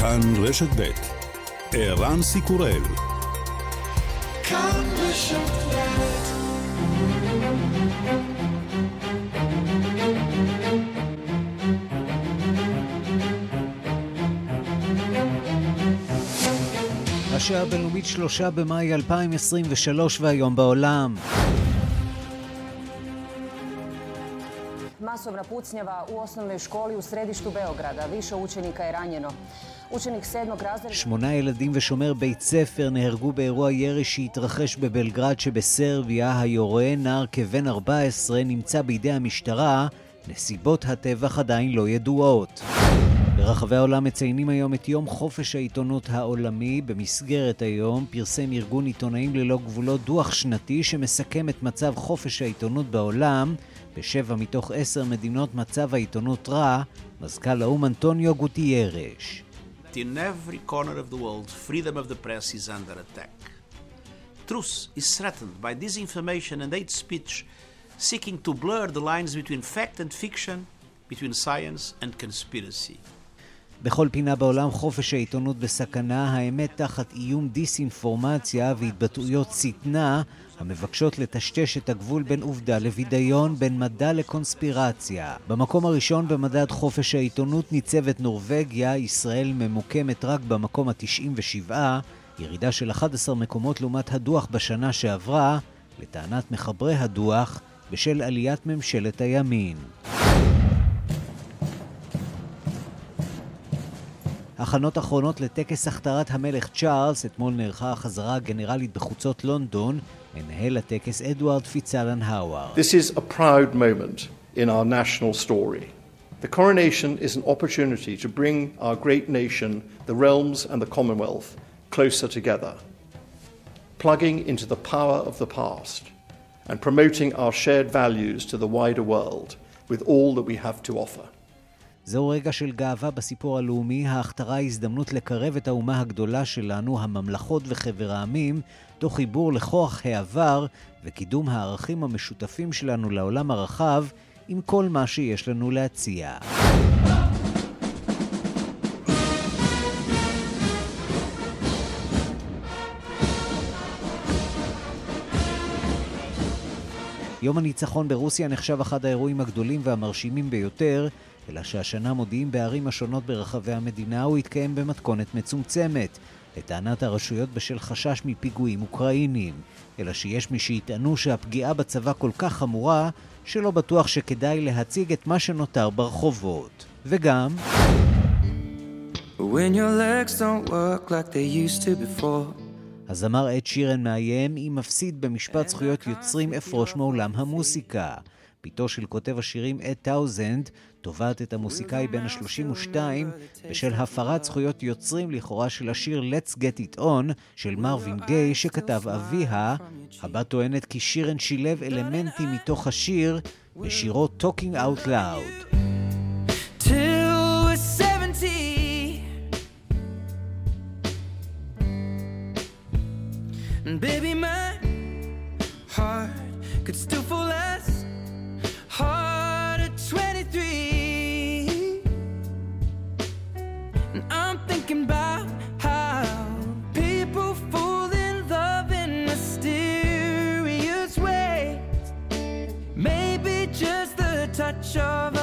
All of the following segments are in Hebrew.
כאן רשת ב' ערן סיקורל כאן רשת השעה הבינלאומית שלושה במאי 2023 והיום בעולם. Masovna pucnjava u osnovnoj školi u središtu Beograda. Više učenika je ranjeno. שמונה ילדים ושומר בית ספר נהרגו באירוע ירי שהתרחש בבלגרד שבסרביה. היורה, נער כבן 14, נמצא בידי המשטרה. נסיבות הטבח עדיין לא ידועות. ברחבי העולם מציינים היום את יום חופש העיתונות העולמי. במסגרת היום פרסם ארגון עיתונאים ללא גבולות דוח שנתי שמסכם את מצב חופש העיתונות בעולם. בשבע מתוך עשר מדינות מצב העיתונות רע, מזכ"ל האו"ם אנטוניו גוטיירש. In every corner of the world, freedom of the press is under attack. Truth is threatened by disinformation and hate speech seeking to blur the lines between fact and fiction, between science and conspiracy. בכל פינה בעולם חופש העיתונות בסכנה, האמת תחת איום דיסאינפורמציה והתבטאויות שטנה המבקשות לטשטש את הגבול בין עובדה לבידיון, בין מדע לקונספירציה. במקום הראשון במדד חופש העיתונות ניצבת נורבגיה, ישראל ממוקמת רק במקום ה-97, ירידה של 11 מקומות לעומת הדוח בשנה שעברה, לטענת מחברי הדוח, בשל עליית ממשלת הימין. הכנות אחרונות לטקס הכתרת המלך צ'ארלס, אתמול נערכה החזרה הגנרלית בחוצות לונדון, מנהל הטקס אדוארד פיצלן האוואר. This is a proud moment in our national story. The coronation is an opportunity to bring our great nation, the realms and the Commonwealth, closer together, plugging into the power of the past and promoting our shared values to the wider world with all that we have to offer. זהו רגע של גאווה בסיפור הלאומי, ההכתרה היא הזדמנות לקרב את האומה הגדולה שלנו, הממלכות וחבר העמים, תוך חיבור לכוח העבר וקידום הערכים המשותפים שלנו לעולם הרחב, עם כל מה שיש לנו להציע. יום הניצחון ברוסיה נחשב אחד האירועים הגדולים והמרשימים ביותר, אלא שהשנה מודיעים בערים השונות ברחבי המדינה הוא יתקיים במתכונת מצומצמת, לטענת הרשויות בשל חשש מפיגועים אוקראינים, אלא שיש מי שיטענו שהפגיעה בצבא כל כך חמורה, שלא בטוח שכדאי להציג את מה שנותר ברחובות. וגם... When your legs don't work like they used to before הזמר אד שירן מאיים אם מפסיד במשפט זכויות יוצרים אפרוש מעולם המוסיקה. בתו של כותב השירים אד טאוזנד תובעת את המוסיקאי בן ה-32 בשל הפרת זכויות יוצרים לכאורה של השיר Let's Get It On של מרווין גיי שכתב אביה. הבת טוענת כי שירן שילב אלמנטים מתוך השיר בשירו Talking Out Loud. baby, my heart could still fall as much of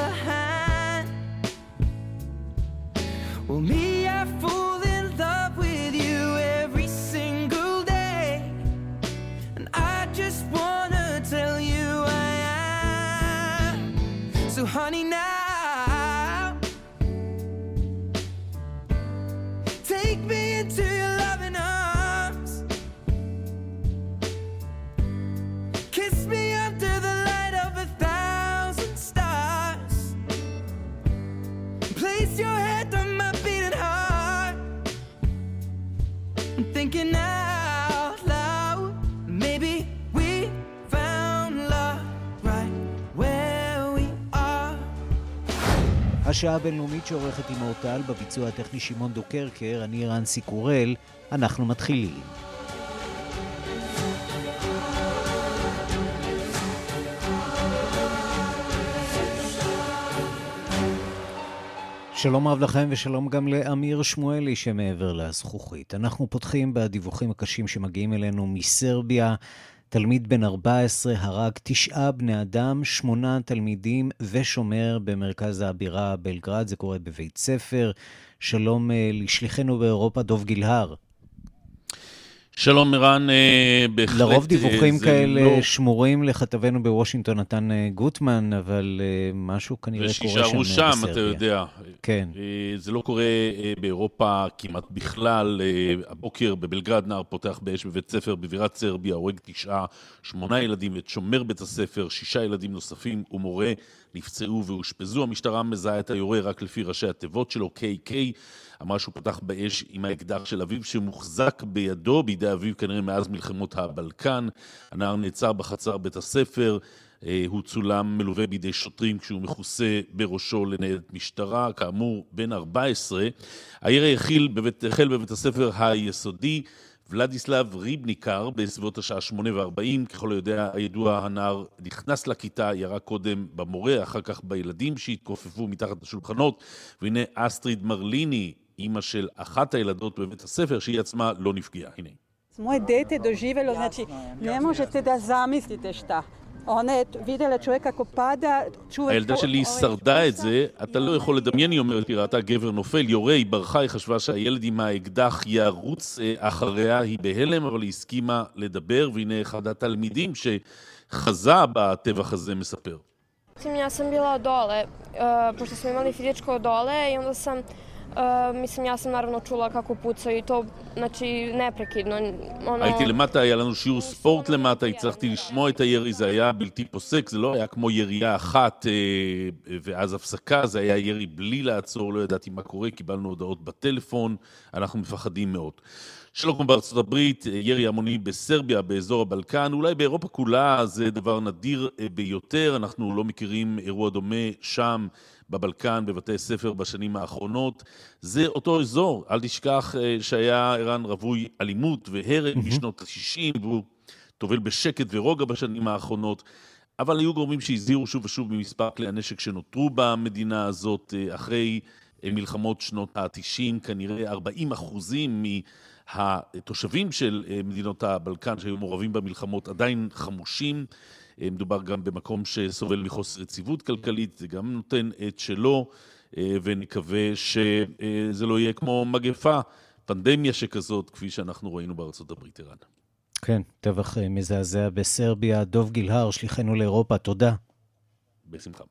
השעה הבינלאומית שעורכת עם אורטל, בביצוע הטכני שמעון דוקרקר, אני רנסי קורל, אנחנו מתחילים. שלום רב לכם ושלום גם לאמיר שמואלי שמעבר לזכוכית. אנחנו פותחים בדיווחים הקשים שמגיעים אלינו מסרביה. תלמיד בן 14 הרג תשעה בני אדם, שמונה תלמידים ושומר במרכז הבירה בלגרד, זה קורה בבית ספר. שלום אה, לשליחנו באירופה, דוב גילהר. שלום ערן, אה, בהחלט... לרוב אה, דיווחים כאלה לא... שמורים לכתבנו בוושינגטון נתן אה, גוטמן, אבל משהו כנראה קורה שם בסרביה. ושישארו שם, אתה יודע. כן. זה לא קורה באירופה כמעט בכלל. הבוקר בבלגרד נער פותח באש בבית ספר בבירת סרביה, הורג תשעה, שמונה ילדים, את שומר בית הספר, שישה ילדים נוספים ומורה נפצעו ואושפזו. המשטרה מזהה את היורה רק לפי ראשי התיבות שלו, KK. אמר שהוא פתח באש עם האקדח של אביו שמוחזק בידו, בידי אביו כנראה מאז מלחמות הבלקן. הנער נעצר בחצר בית הספר. אה, הוא צולם מלווה בידי שוטרים כשהוא מכוסה בראשו לניידת משטרה, כאמור בן 14. הירי החל בבית, החל בבית הספר היסודי ולדיסלב ריבניקר בסביבות השעה שמונה וארבעים, ככל היודע, הידוע הנער נכנס לכיתה, ירה קודם במורה, אחר כך בילדים שהתכופפו מתחת לשולחנות, והנה אסטריד מרליני, אימא של אחת הילדות בבית הספר, שהיא עצמה לא נפגעה. הנה. Moje dete doživjelo, znači ne možete da zamislite šta. Ona je vidjela čovjeka kako pada, čuje... הילדה שלי שרדה את זה, אתה לא יכול לדמיין, היא אומרת, היא ראתה גבר נופל, יורה, היא ברחה, היא חשבה שהילד עם האקדח ירוץ אחריה, היא בהלם, אבל היא הסכימה לדבר, והנה אחד התלמידים שחזה בטבח הזה מספר. Ja sam bila dole, pošto smo imali fizičko dole i onda sam mislim, ja sam naravno čula kako pucaju i to, znači, neprekidno. ono... הייתי למטה, היה לנו שיעור ספורט למטה, הצלחתי לשמוע את הירי, זה היה בלתי פוסק, זה לא היה כמו ירייה אחת ואז הפסקה, זה היה ירי בלי לעצור, לא ידעתי מה קורה, קיבלנו הודעות בטלפון, אנחנו מפחדים מאוד. שלא כמו בארצות הברית, ירי המוני בסרביה, באזור הבלקן, אולי באירופה כולה זה דבר נדיר ביותר, אנחנו לא מכירים אירוע דומה שם. בבלקן, בבתי ספר בשנים האחרונות. זה אותו אזור, אל תשכח אה, שהיה ערן רווי אלימות והרג בשנות ה-60, והוא טובל בשקט ורוגע בשנים האחרונות. אבל היו גורמים שהזהירו שוב ושוב ממספר כלי הנשק שנותרו במדינה הזאת אה, אחרי אה, מלחמות שנות ה-90, כנראה 40 אחוזים מהתושבים של מדינות הבלקן שהיו מעורבים במלחמות עדיין חמושים. אה, מדובר גם במקום שסובל מחוסר יציבות כלכלית, זה גם נותן את שלו, אה, ונקווה שזה לא יהיה כמו מגפה, פנדמיה שכזאת, כפי שאנחנו ראינו בארצות הברית, ערן. כן, טבח אה, מזעזע בסרביה. דוב גילהר, שליחנו לאירופה, תודה. בשמחה.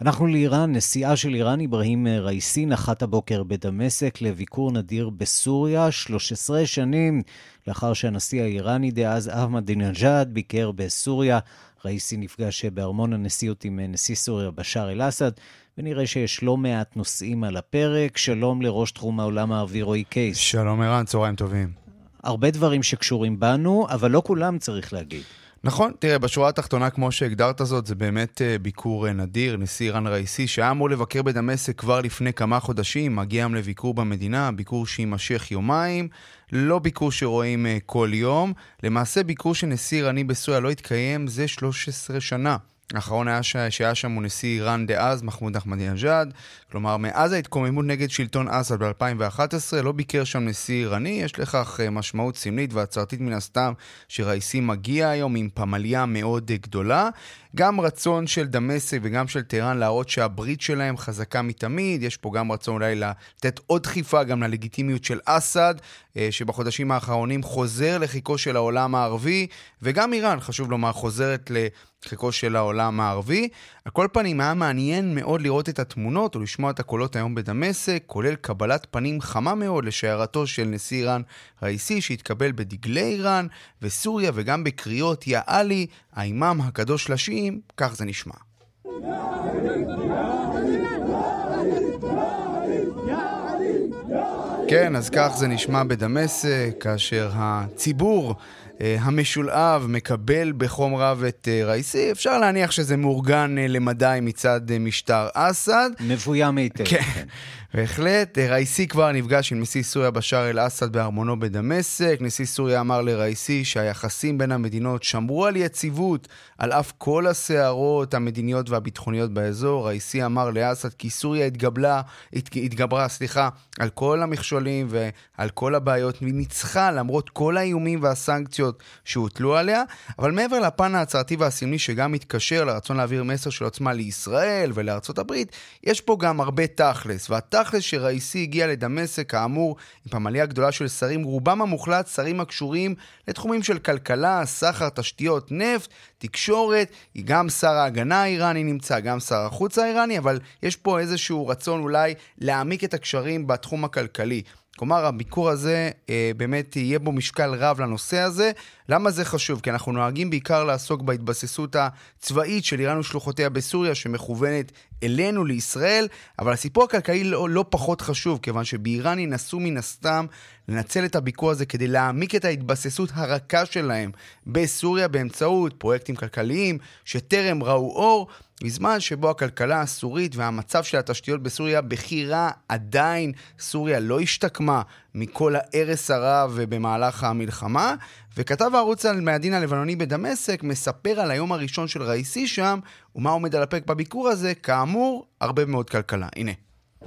אנחנו לאיראן, נשיאה של איראן, אברהים רייסי, נחת הבוקר בדמשק לביקור נדיר בסוריה, 13 שנים לאחר שהנשיא האיראני דאז אחמדינג'אד ביקר בסוריה. רייסי נפגש בארמון הנשיאות עם נשיא סוריה בשאר אל-אסד, ונראה שיש לא מעט נושאים על הפרק. שלום לראש תחום העולם הערבי רועי קייס. שלום ערן, צהריים טובים. הרבה דברים שקשורים בנו, אבל לא כולם צריך להגיד. נכון, תראה, בשורה התחתונה, כמו שהגדרת זאת, זה באמת uh, ביקור uh, נדיר. נשיא איראן ראיסי, שהיה אמור לבקר בדמשק כבר לפני כמה חודשים, מגיע היום לביקור במדינה, ביקור שיימשך יומיים, לא ביקור שרואים uh, כל יום. למעשה, ביקור של נשיא איראני בסוריה לא התקיים זה 13 שנה. האחרון היה ש... שהיה שם הוא נשיא איראן דאז, מחמוד אחמדינג'אד. כלומר, מאז ההתקוממות נגד שלטון אסד ב-2011 לא ביקר שם נשיא איראני. יש לכך אה, משמעות סמלית והצהרתית מן הסתם שראיסי מגיע היום עם פמליה מאוד אה, גדולה. גם רצון של דמשק וגם של טהרן להראות שהברית שלהם חזקה מתמיד, יש פה גם רצון אולי לתת עוד דחיפה גם ללגיטימיות של אסד, אה, שבחודשים האחרונים חוזר לחיקו של העולם הערבי, וגם איראן, חשוב לומר, חוזרת לחיקו של העולם הערבי. על כל פנים, היה מעניין מאוד לראות את התמונות ולשמוע את הקולות היום בדמשק, כולל קבלת פנים חמה מאוד לשיירתו של נשיא איראן ראיסי, שהתקבל בדגלי איראן וסוריה וגם בקריאות יא עלי, האימאם הקדוש לשיעים, כך זה נשמע. כן, אז כך זה נשמע בדמשק, כאשר הציבור המשולהב מקבל בחום רב את ראיסי, אפשר להניח שזה מאורגן למדי מצד משטר אסד. מבוים היטב. כן. כן. בהחלט. ראיסי כבר נפגש עם נשיא סוריה בשאר אל-אסד בארמונו בדמשק. נשיא סוריה אמר לראיסי שהיחסים בין המדינות שמרו על יציבות על אף כל הסערות המדיניות והביטחוניות באזור. ראיסי אמר לאסד כי סוריה התגבלה, הת, התגברה, סליחה, על כל המכשולים ועל כל הבעיות, והיא ניצחה למרות כל האיומים והסנקציות שהוטלו עליה. אבל מעבר לפן ההצהרתי והסמלי שגם מתקשר לרצון להעביר מסר של עוצמה לישראל ולארצות הברית, יש פה גם הרבה תכלס. והתכלס תכלס שראיסי הגיע לדמשק, כאמור, עם פמליה גדולה של שרים, רובם המוחלט שרים הקשורים לתחומים של כלכלה, סחר, תשתיות, נפט, תקשורת, גם שר ההגנה האיראני נמצא, גם שר החוץ האיראני, אבל יש פה איזשהו רצון אולי להעמיק את הקשרים בתחום הכלכלי. כלומר, הביקור הזה אה, באמת יהיה בו משקל רב לנושא הזה. למה זה חשוב? כי אנחנו נוהגים בעיקר לעסוק בהתבססות הצבאית של איראן ושלוחותיה בסוריה, שמכוונת אלינו, לישראל, אבל הסיפור הכלכלי לא, לא פחות חשוב, כיוון שבאיראן ינסו מן הסתם לנצל את הביקור הזה כדי להעמיק את ההתבססות הרכה שלהם בסוריה באמצעות פרויקטים כלכליים שטרם ראו אור. בזמן שבו הכלכלה הסורית והמצב של התשתיות בסוריה בכי רע, עדיין סוריה לא השתקמה מכל ההרס הרב במהלך המלחמה, וכתב הערוץ על מהדין הלבנוני בדמשק מספר על היום הראשון של ראיסי שם, ומה עומד על הפרק בביקור הזה, כאמור, הרבה מאוד כלכלה. הנה.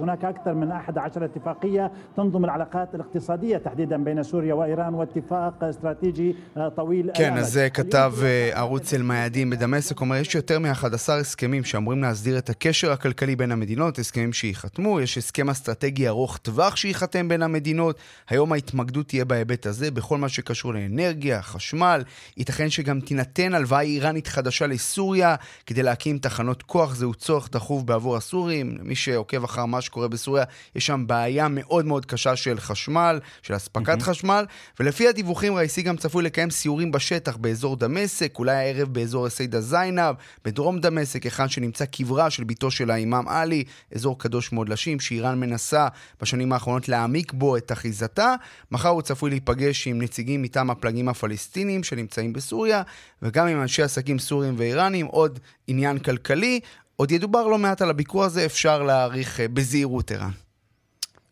هناك أكثر من 11 اتفاقية تنظم العلاقات الاقتصادية تحديدا بين سوريا وإيران واتفاق استراتيجي طويل כן, אז כתב ערוץ אל-מיאדין בדמשק, אומר, יש יותר מ-11 הסכמים שאמורים להסדיר את הקשר הכלכלי בין המדינות, הסכמים שייחתמו, יש הסכם אסטרטגי ארוך טווח שייחתם בין המדינות. היום ההתמקדות תהיה בהיבט הזה, בכל מה שקשור לאנרגיה, חשמל. ייתכן שגם תינתן הלוואה איראנית חדשה לסוריה כדי להקים תחנות כוח, זהו צורך דחוף בעבור הסורים. למי שעוקב אחר מה שקורה בסוריה, יש שם בעיה מאוד מאוד קשה של חשמל, של אספקת mm-hmm. חשמל, ולפי הדיווחים ראיסי גם צפוי לקיים סיורים בשטח באזור דמשק, אולי הערב באזור א-סיידה זיינב, בדרום דמשק, היכן שנמצא קברה של ביתו של האימאם עלי, אזור קדוש מאוד לשים, שאיראן מנסה בשנים האחרונות להעמיק בו את אחיזתה. מחר הוא צפוי להיפגש עם נציגים מטעם הפלגים הפלסטינים שנמצאים בסוריה, וגם עם אנשי עסקים סוריים ואיראנים, עוד עניין כלכלי. עוד ידובר לא מעט על הביקור הזה, אפשר להעריך אה, בזהירות ערן.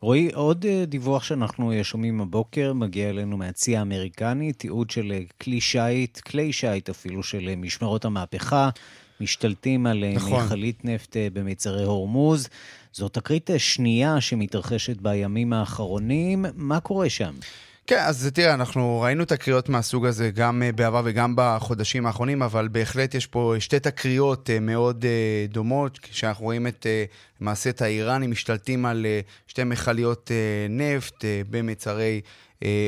רועי, עוד אה, דיווח שאנחנו אה, שומעים הבוקר מגיע אלינו מהצי האמריקני, תיעוד של כלי שיט, כלי שיט אפילו של משמרות המהפכה, משתלטים על נכון. מכלית נפט במיצרי הורמוז. זו תקרית שנייה שמתרחשת בימים האחרונים, מה קורה שם? כן, אז תראה, אנחנו ראינו את הקריאות מהסוג הזה גם אה, בעבר וגם בחודשים האחרונים, אבל בהחלט יש פה שתי תקריות אה, מאוד אה, דומות, כשאנחנו רואים את, למעשה את האיראנים משתלטים על שתי מכליות נפט במצרי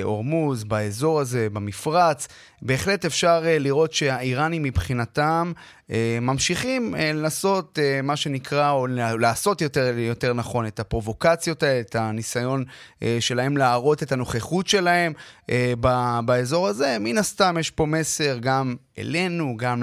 הורמוז, באזור הזה, במפרץ. בהחלט אפשר לראות שהאיראנים מבחינתם אה, ממשיכים אה, לנסות אה, מה שנקרא, או לעשות יותר, יותר נכון, את הפרובוקציות האלה, את הניסיון שלהם להראות את הנוכחות שלהם באזור הזה. מן הסתם יש פה מסר גם אלינו, גם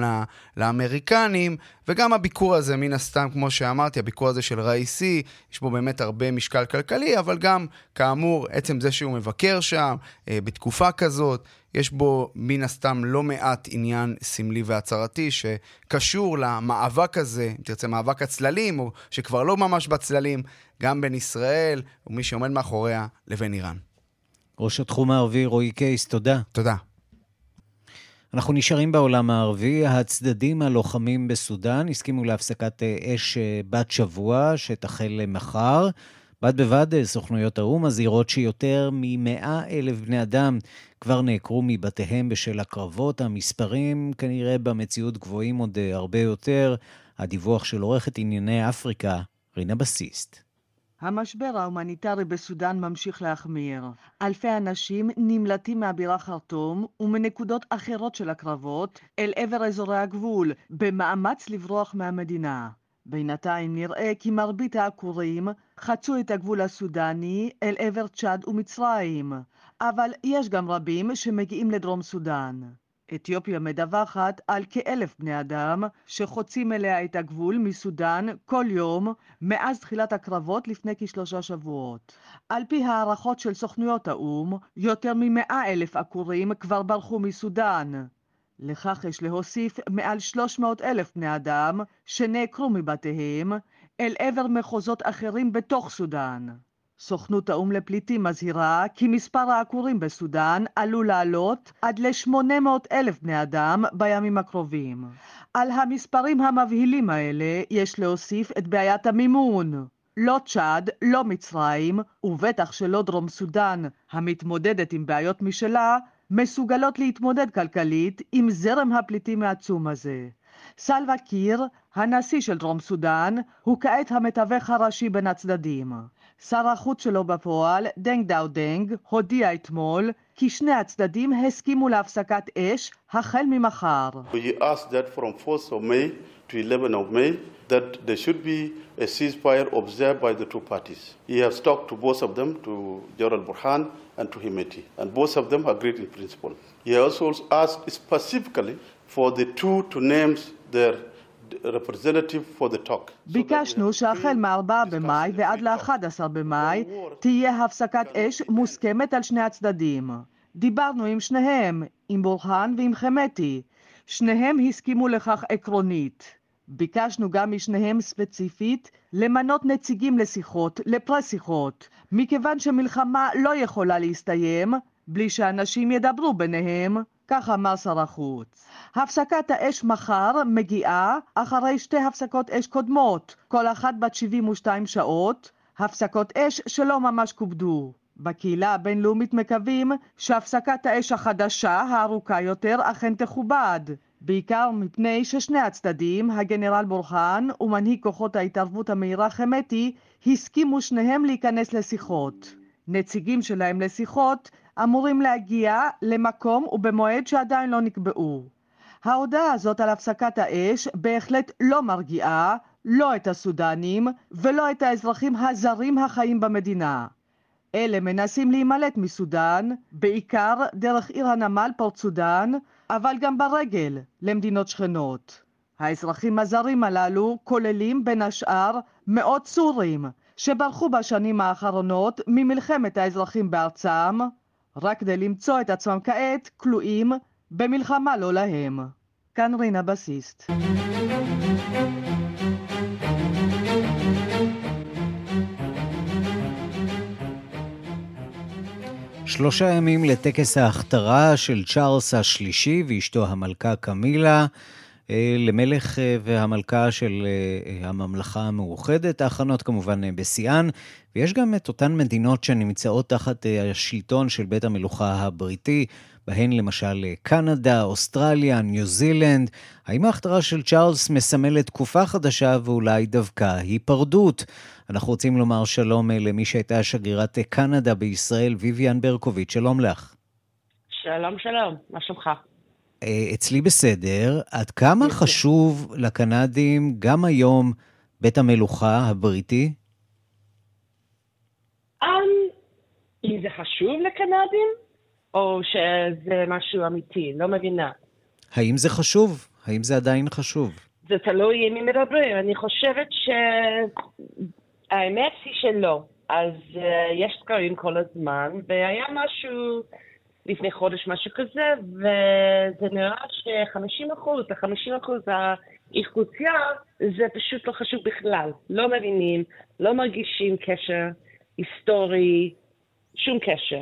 לאמריקנים, וגם הביקור הזה, מן הסתם, כמו שאמרתי, הביקור הזה של ראיסי, יש בו באמת הרבה משקל כלכלי, אבל גם, כאמור, עצם זה שהוא מבקר שם, בתקופה כזאת, יש בו מן הסתם לא מעט עניין סמלי והצהרתי שקשור למאבק הזה, אם תרצה מאבק הצללים, או שכבר לא ממש בצללים, גם בין ישראל ומי שעומד מאחוריה לבין איראן. ראש התחום הערבי רועי קייס, תודה. תודה. אנחנו נשארים בעולם הערבי. הצדדים הלוחמים בסודאן הסכימו להפסקת אש בת שבוע שתחל מחר. בד בבד, סוכנויות האו"ם מזהירות שיותר מ-100 אלף בני אדם כבר נעקרו מבתיהם בשל הקרבות. המספרים כנראה במציאות גבוהים עוד הרבה יותר. הדיווח של עורכת ענייני אפריקה, רינה בסיסט. המשבר ההומניטרי בסודאן ממשיך להחמיר. אלפי אנשים נמלטים מהבירה חרטום ומנקודות אחרות של הקרבות אל עבר אזורי הגבול, במאמץ לברוח מהמדינה. בינתיים נראה כי מרבית העקורים חצו את הגבול הסודני אל עבר צ'אד ומצרים, אבל יש גם רבים שמגיעים לדרום סודאן. אתיופיה מדווחת על כאלף בני אדם שחוצים אליה את הגבול מסודאן כל יום מאז תחילת הקרבות לפני כשלושה שבועות. על פי הערכות של סוכנויות האו"ם, יותר ממאה אלף עקורים כבר ברחו מסודאן. לכך יש להוסיף מעל 300 אלף בני אדם שנעקרו מבתיהם אל עבר מחוזות אחרים בתוך סודאן. סוכנות האו"ם לפליטים מזהירה כי מספר העקורים בסודאן עלול לעלות עד ל-800 אלף בני אדם בימים הקרובים. על המספרים המבהילים האלה יש להוסיף את בעיית המימון. לא צ'אד, לא מצרים, ובטח שלא דרום סודאן, המתמודדת עם בעיות משלה, מסוגלות להתמודד כלכלית עם זרם הפליטים העצום הזה. סלווה קיר, הנשיא של דרום סודאן, הוא כעת המתווך הראשי בין הצדדים. שר החוץ שלו בפועל, דנג דאו דנג, הודיע אתמול כי שני הצדדים הסכימו להפסקת אש החל ממחר. We asked that from 4th of May to 11th of May that there should be a ceasefire observed by the two parties. He has talked to both of them, to General Burhan and to Himeti, and both of them agreed in principle. He also asked specifically for the two to name their ביקשנו שהחל מ-4 במאי ועד ל-11 במאי תהיה הפסקת אש מוסכמת על שני הצדדים. דיברנו עם שניהם, עם בורהאן ועם חמתי. שניהם הסכימו לכך עקרונית. ביקשנו גם משניהם ספציפית למנות נציגים לשיחות, לפרס-שיחות, מכיוון שמלחמה לא יכולה להסתיים בלי שאנשים ידברו ביניהם, כך אמר שר החוץ. הפסקת האש מחר מגיעה אחרי שתי הפסקות אש קודמות, כל אחת בת 72 שעות, הפסקות אש שלא ממש כובדו. בקהילה הבינלאומית מקווים שהפסקת האש החדשה, הארוכה יותר, אכן תכובד. בעיקר מפני ששני הצדדים, הגנרל בורחן ומנהיג כוחות ההתערבות המהירה חמתי, הסכימו שניהם להיכנס לשיחות. נציגים שלהם לשיחות אמורים להגיע למקום ובמועד שעדיין לא נקבעו. ההודעה הזאת על הפסקת האש בהחלט לא מרגיעה לא את הסודנים ולא את האזרחים הזרים החיים במדינה. אלה מנסים להימלט מסודאן, בעיקר דרך עיר הנמל פורט סודאן, אבל גם ברגל למדינות שכנות. האזרחים הזרים הללו כוללים בין השאר מאות סורים שברחו בשנים האחרונות ממלחמת האזרחים בארצם, רק כדי למצוא את עצמם כעת כלואים במלחמה לא להם. כאן רינה בסיסט. שלושה ימים לטקס ההכתרה של צ'ארלס השלישי ואשתו המלכה קמילה. אה, למלך אה, והמלכה של אה, הממלכה המאוחדת, ההכנות כמובן בשיאן, ויש גם את אותן מדינות שנמצאות תחת השלטון של בית המלוכה הבריטי, בהן למשל קנדה, אוסטרליה, ניו זילנד. האם ההכתרה של צ'ארלס מסמלת תקופה חדשה ואולי דווקא היפרדות? אנחנו רוצים לומר שלום למי שהייתה שגרירת קנדה בישראל, ויvian ברקוביץ', שלום לך. שלום, שלום, מה שלומך? אה, אצלי בסדר, עד כמה חשוב לקנדים גם היום בית המלוכה הבריטי? Um, אם זה חשוב לקנדים, או שזה משהו אמיתי? לא מבינה. האם זה חשוב? האם זה עדיין חשוב? זה תלוי עם מי מדברים. אני חושבת שהאמת היא שלא. אז uh, יש סקרים כל הזמן, והיה משהו... לפני חודש, משהו כזה, וזה נראה ש-50 אחוז, ה-50 אחוז האוכלוסייה, זה פשוט לא חשוב בכלל. לא מבינים, לא מרגישים קשר היסטורי, שום קשר.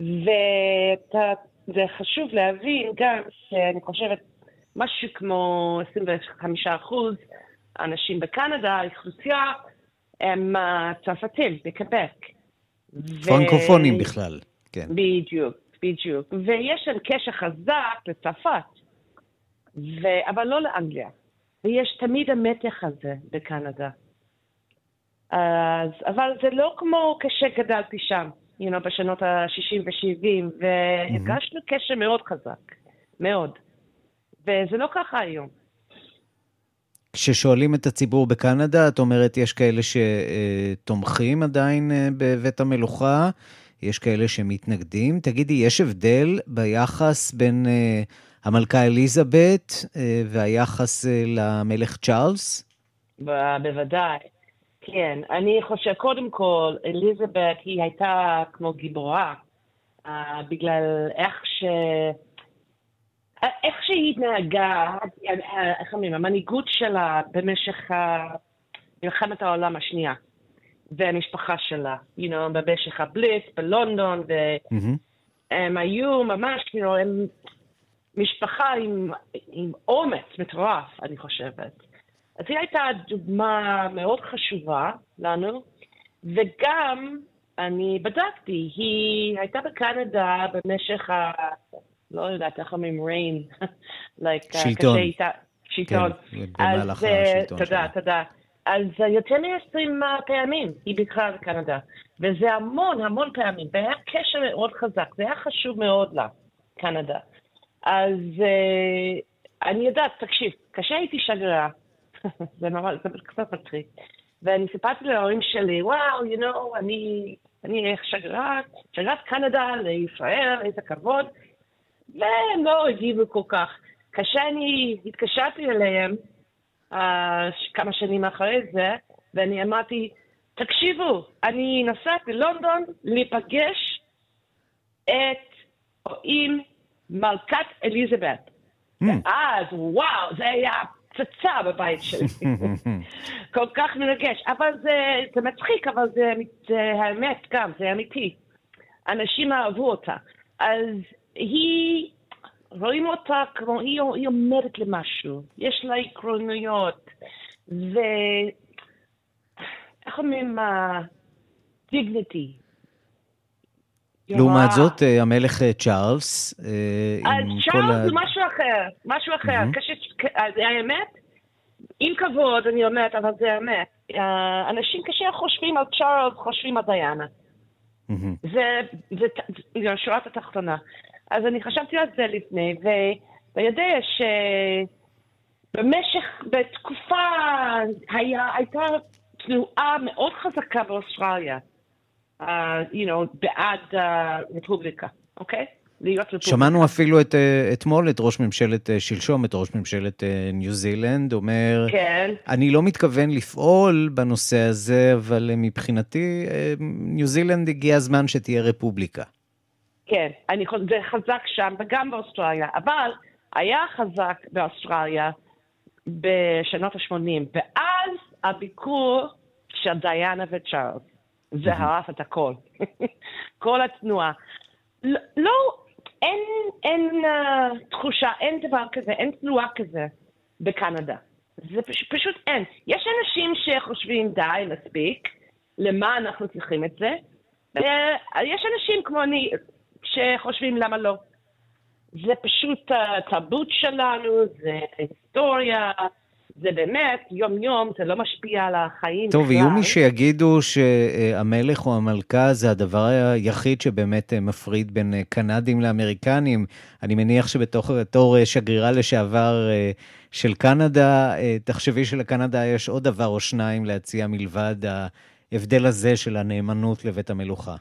וזה חשוב להבין גם שאני חושבת משהו כמו 25 אחוז אנשים בקנדה, האוכלוסייה, הם צרפתים בקבק. פרנקופונים ו... בכלל, כן. בדיוק. בדיוק. ויש שם קשר חזק לצרפת, ו... אבל לא לאנגליה. ויש תמיד המתח הזה בקנדה. אז, אבל זה לא כמו כשגדלתי שם, you know, בשנות ה-60 ו-70, והרגשנו mm-hmm. קשר מאוד חזק, מאוד. וזה לא ככה היום. כששואלים את הציבור בקנדה, את אומרת, יש כאלה שתומכים עדיין אה, בבית המלוכה, יש כאלה שמתנגדים. תגידי, יש הבדל ביחס בין uh, המלכה אליזבת והיחס למלך צ'ארלס? בוודאי. כן, אני חושב, קודם כל, אליזבת היא הייתה כמו גיבורה, uh, בגלל איך ש... איך שהיא התנהגה, איך אומרים, המנהיגות שלה במשך מלחמת העולם השנייה, והמשפחה שלה, you know, במשך הבליץ בלונדון, והם mm-hmm. היו ממש, כאילו, הם משפחה עם, עם אומץ מטורף, אני חושבת. אז היא הייתה דוגמה מאוד חשובה לנו, וגם, אני בדקתי, היא הייתה בקנדה במשך ה... לא יודעת איך אומרים like, uh, שלטון. איתה, שלטון. כן, במהלך השלטון שלה. תודה, תודה. אז יותר מ-20 פעמים היא ביקרה בקנדה, וזה המון המון פעמים, והיה קשר מאוד חזק, זה היה חשוב מאוד לה, קנדה. אז uh, אני יודעת, תקשיב, כשהייתי שגרירה, זה ממש, זה קצת מצחיק. ואני סיפרתי להורים שלי, וואו, you know, אני, אני שגרת, שגרת קנדה לישראל, איזה כבוד. והם לא הגיבו כל כך. כשאני התקשרתי אליהם, כמה שנים אחרי זה, ואני אמרתי, תקשיבו, אני נוסעת ללונדון להיפגש את, עם מלכת אליזבת. Mm. ואז, וואו, זה היה פצצה בבית שלי. כל כך מרגש. אבל זה, זה מצחיק, אבל זה, זה האמת גם, זה אמיתי. אנשים אהבו אותה. אז היא, רואים אותה כמו, היא, היא עומדת למשהו. יש לה עקרוניות. ו... איך אומרים? דיגניטי. לעומת זאת, אה, המלך אה, צ'ארלס, אה, עם כל ה... צ'ארלס זה משהו אחר, משהו אחר. האמת, עם כבוד, אני אומרת, אבל זה האמת. אנשים כשהם חושבים על צ'ארלס, חושבים על דיאנה. זה שורת התחתונה. אז אני חשבתי על זה לפני, ואתה יודע שבמשך, בתקופה, הייתה תנועה מאוד חזקה באוסטרליה. uh, you know, בעד הרפובליקה, uh, אוקיי? להיות רפובליקה. שמענו אפילו את, uh, אתמול את ראש ממשלת uh, שלשום, את ראש ממשלת uh, ניו זילנד, אומר, כן. אני לא מתכוון לפעול בנושא הזה, אבל מבחינתי ניו זילנד הגיע הזמן שתהיה רפובליקה. כן, אני, זה חזק שם וגם באוסטרליה, אבל היה חזק באוסטרליה בשנות ה-80, ואז הביקור של דיאנה וצ'ארלס. זה הרס את הכל. כל התנועה. לא, לא אין, אין uh, תחושה, אין דבר כזה, אין תנועה כזה בקנדה. זה פש, פשוט אין. יש אנשים שחושבים, די, מספיק, למה אנחנו צריכים את זה? ויש אנשים כמו אני שחושבים, למה לא? זה פשוט התרבות שלנו, זה היסטוריה, זה באמת, יום-יום, זה לא משפיע על החיים טוב, יהיו מי שיגידו שהמלך או המלכה זה הדבר היחיד שבאמת מפריד בין קנדים לאמריקנים. אני מניח שבתור שגרירה לשעבר של קנדה, תחשבי שלקנדה יש עוד דבר או שניים להציע מלבד ההבדל הזה של הנאמנות לבית המלוכה.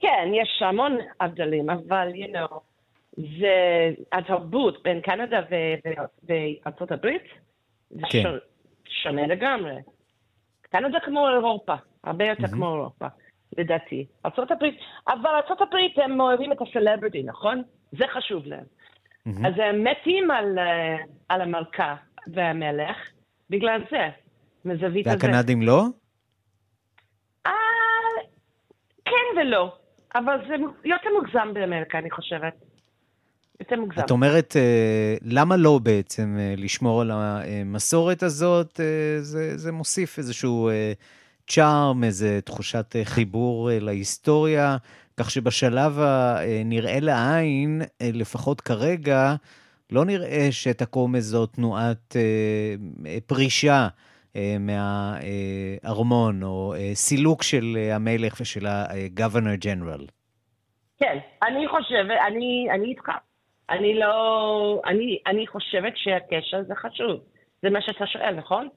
כן, יש המון הבדלים, אבל, you know, זה התרבות בין קנדה וארצות הברית, זה כן. שונה לגמרי. קנדה כמו אירופה, הרבה יותר mm-hmm. כמו אירופה, לדעתי. ארה"ב, אבל ארה"ב הם אוהבים את הסלבריטי, נכון? זה חשוב להם. Mm-hmm. אז הם מתים על, אה, על המלכה והמלך בגלל זה, מזווית הזה. והקנדים לא? אה, כן ולא, אבל זה יותר מוגזם באמריקה, אני חושבת. יותר מוגזם. את אומרת, אה, למה לא בעצם אה, לשמור על המסורת הזאת? אה, זה, זה מוסיף איזשהו צ'ארם, איזו תחושת חיבור להיסטוריה, כך שבשלב הנראה לעין, לפחות כרגע, לא נראה שתקום איזו תנועת פרישה מהארמון, או סילוק של המלך ושל ה-governor general. כן, אני חושבת, אני, אני איתך. אני לא... אני, אני חושבת שהקשר זה חשוב. זה מה שאתה שואל, נכון?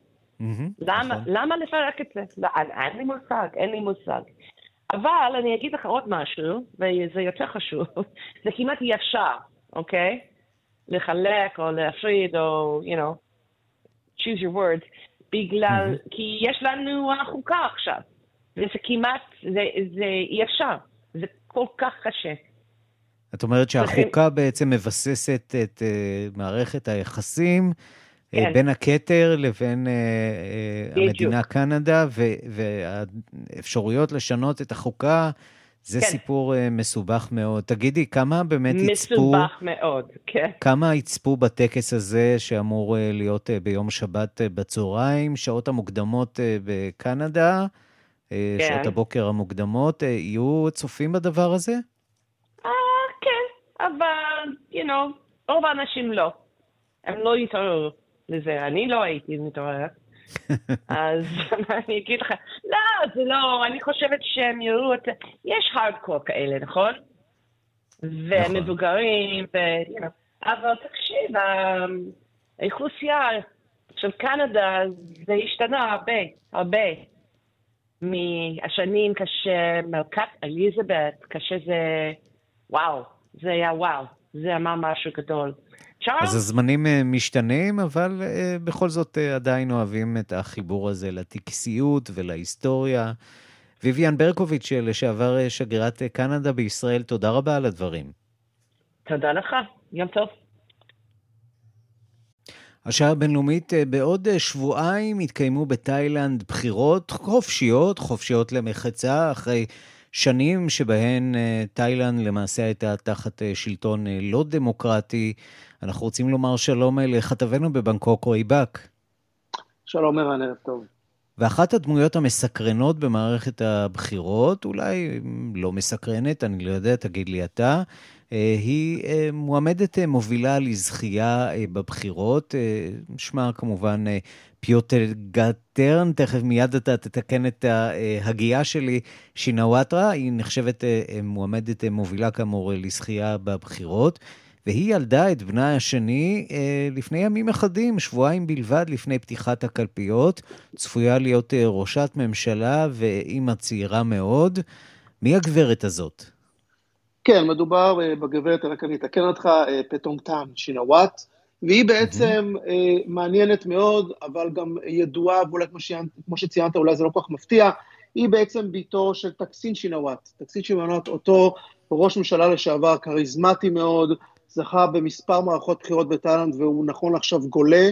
למה, נכון. למה לפרק את זה? לא, אין לי מושג, אין לי מושג. אבל אני אגיד לך עוד משהו, וזה יותר חשוב, זה כמעט אי אפשר, אוקיי? לחלק או להפריד או, you know, choose your words, בגלל, mm-hmm. כי יש לנו החוקה עכשיו, וזה כמעט, זה, זה אי אפשר, זה כל כך קשה. את אומרת שהחוקה בעצם מבססת את uh, מערכת היחסים uh, כן. בין הכתר לבין uh, uh, המדינה קנדה, והאפשרויות לשנות את החוקה, זה כן. סיפור uh, מסובך מאוד. תגידי, כמה באמת מסובך יצפו... מסובך מאוד, כן. כמה יצפו בטקס הזה שאמור uh, להיות uh, ביום שבת בצהריים, שעות המוקדמות בקנדה, כן. שעות הבוקר המוקדמות, יהיו צופים בדבר הזה? אבל, you know, רוב האנשים לא. הם לא יתעוררו לזה. אני לא הייתי מתעוררת. אז אני אגיד לך, לא, זה לא, אני חושבת שהם יראו את... יש הארדקור כאלה, נכון? ומבוגרים, ו... you know, אבל תקשיב, האוכלוסייה של קנדה, זה השתנה הרבה, הרבה. מהשנים כשמלכת אליזבת, כשזה, וואו, זה היה וואו, זה אמר משהו גדול. אז הזמנים אה, משתנים, אבל אה, בכל זאת אה, עדיין אוהבים את החיבור הזה לטקסיות ולהיסטוריה. ויvian ברקוביץ', לשעבר שגרירת קנדה בישראל, תודה רבה על הדברים. תודה לך, יום טוב. השעה הבינלאומית, בעוד שבועיים יתקיימו בתאילנד בחירות חופשיות, חופשיות למחצה, אחרי שנים שבהן תאילנד למעשה הייתה תחת שלטון לא דמוקרטי. אנחנו רוצים לומר שלום לכתבנו בבנקוק, רועי באק. שלום ערן, ערב טוב. ואחת הדמויות המסקרנות במערכת הבחירות, אולי לא מסקרנת, אני לא יודע, תגיד לי אתה, היא מועמדת מובילה לזכייה בבחירות. שמה כמובן פיוטר גטרן, תכף מיד אתה תתקן את ההגייה שלי, שינאוואטרה, היא נחשבת אה, אה, מועמדת אה, מובילה כאמור לזכייה בבחירות, והיא ילדה את בנה השני לפני ימים אחדים, שבועיים בלבד לפני פתיחת הקלפיות, צפויה להיות ראשת ממשלה ואימא צעירה מאוד. מי הגברת הזאת? כן, מדובר בגברת, רק אני אתקן אותך, פטונגטן שינאוואט. והיא בעצם mm-hmm. אה, מעניינת מאוד, אבל גם ידועה, ואולי כמו, שיינת, כמו שציינת, אולי זה לא כל כך מפתיע, היא בעצם בתו של טקסין שינאוואט. טקסין שינאוואט, אותו ראש ממשלה לשעבר, כריזמטי מאוד, זכה במספר מערכות בחירות בתאילנד, והוא נכון עכשיו גולה,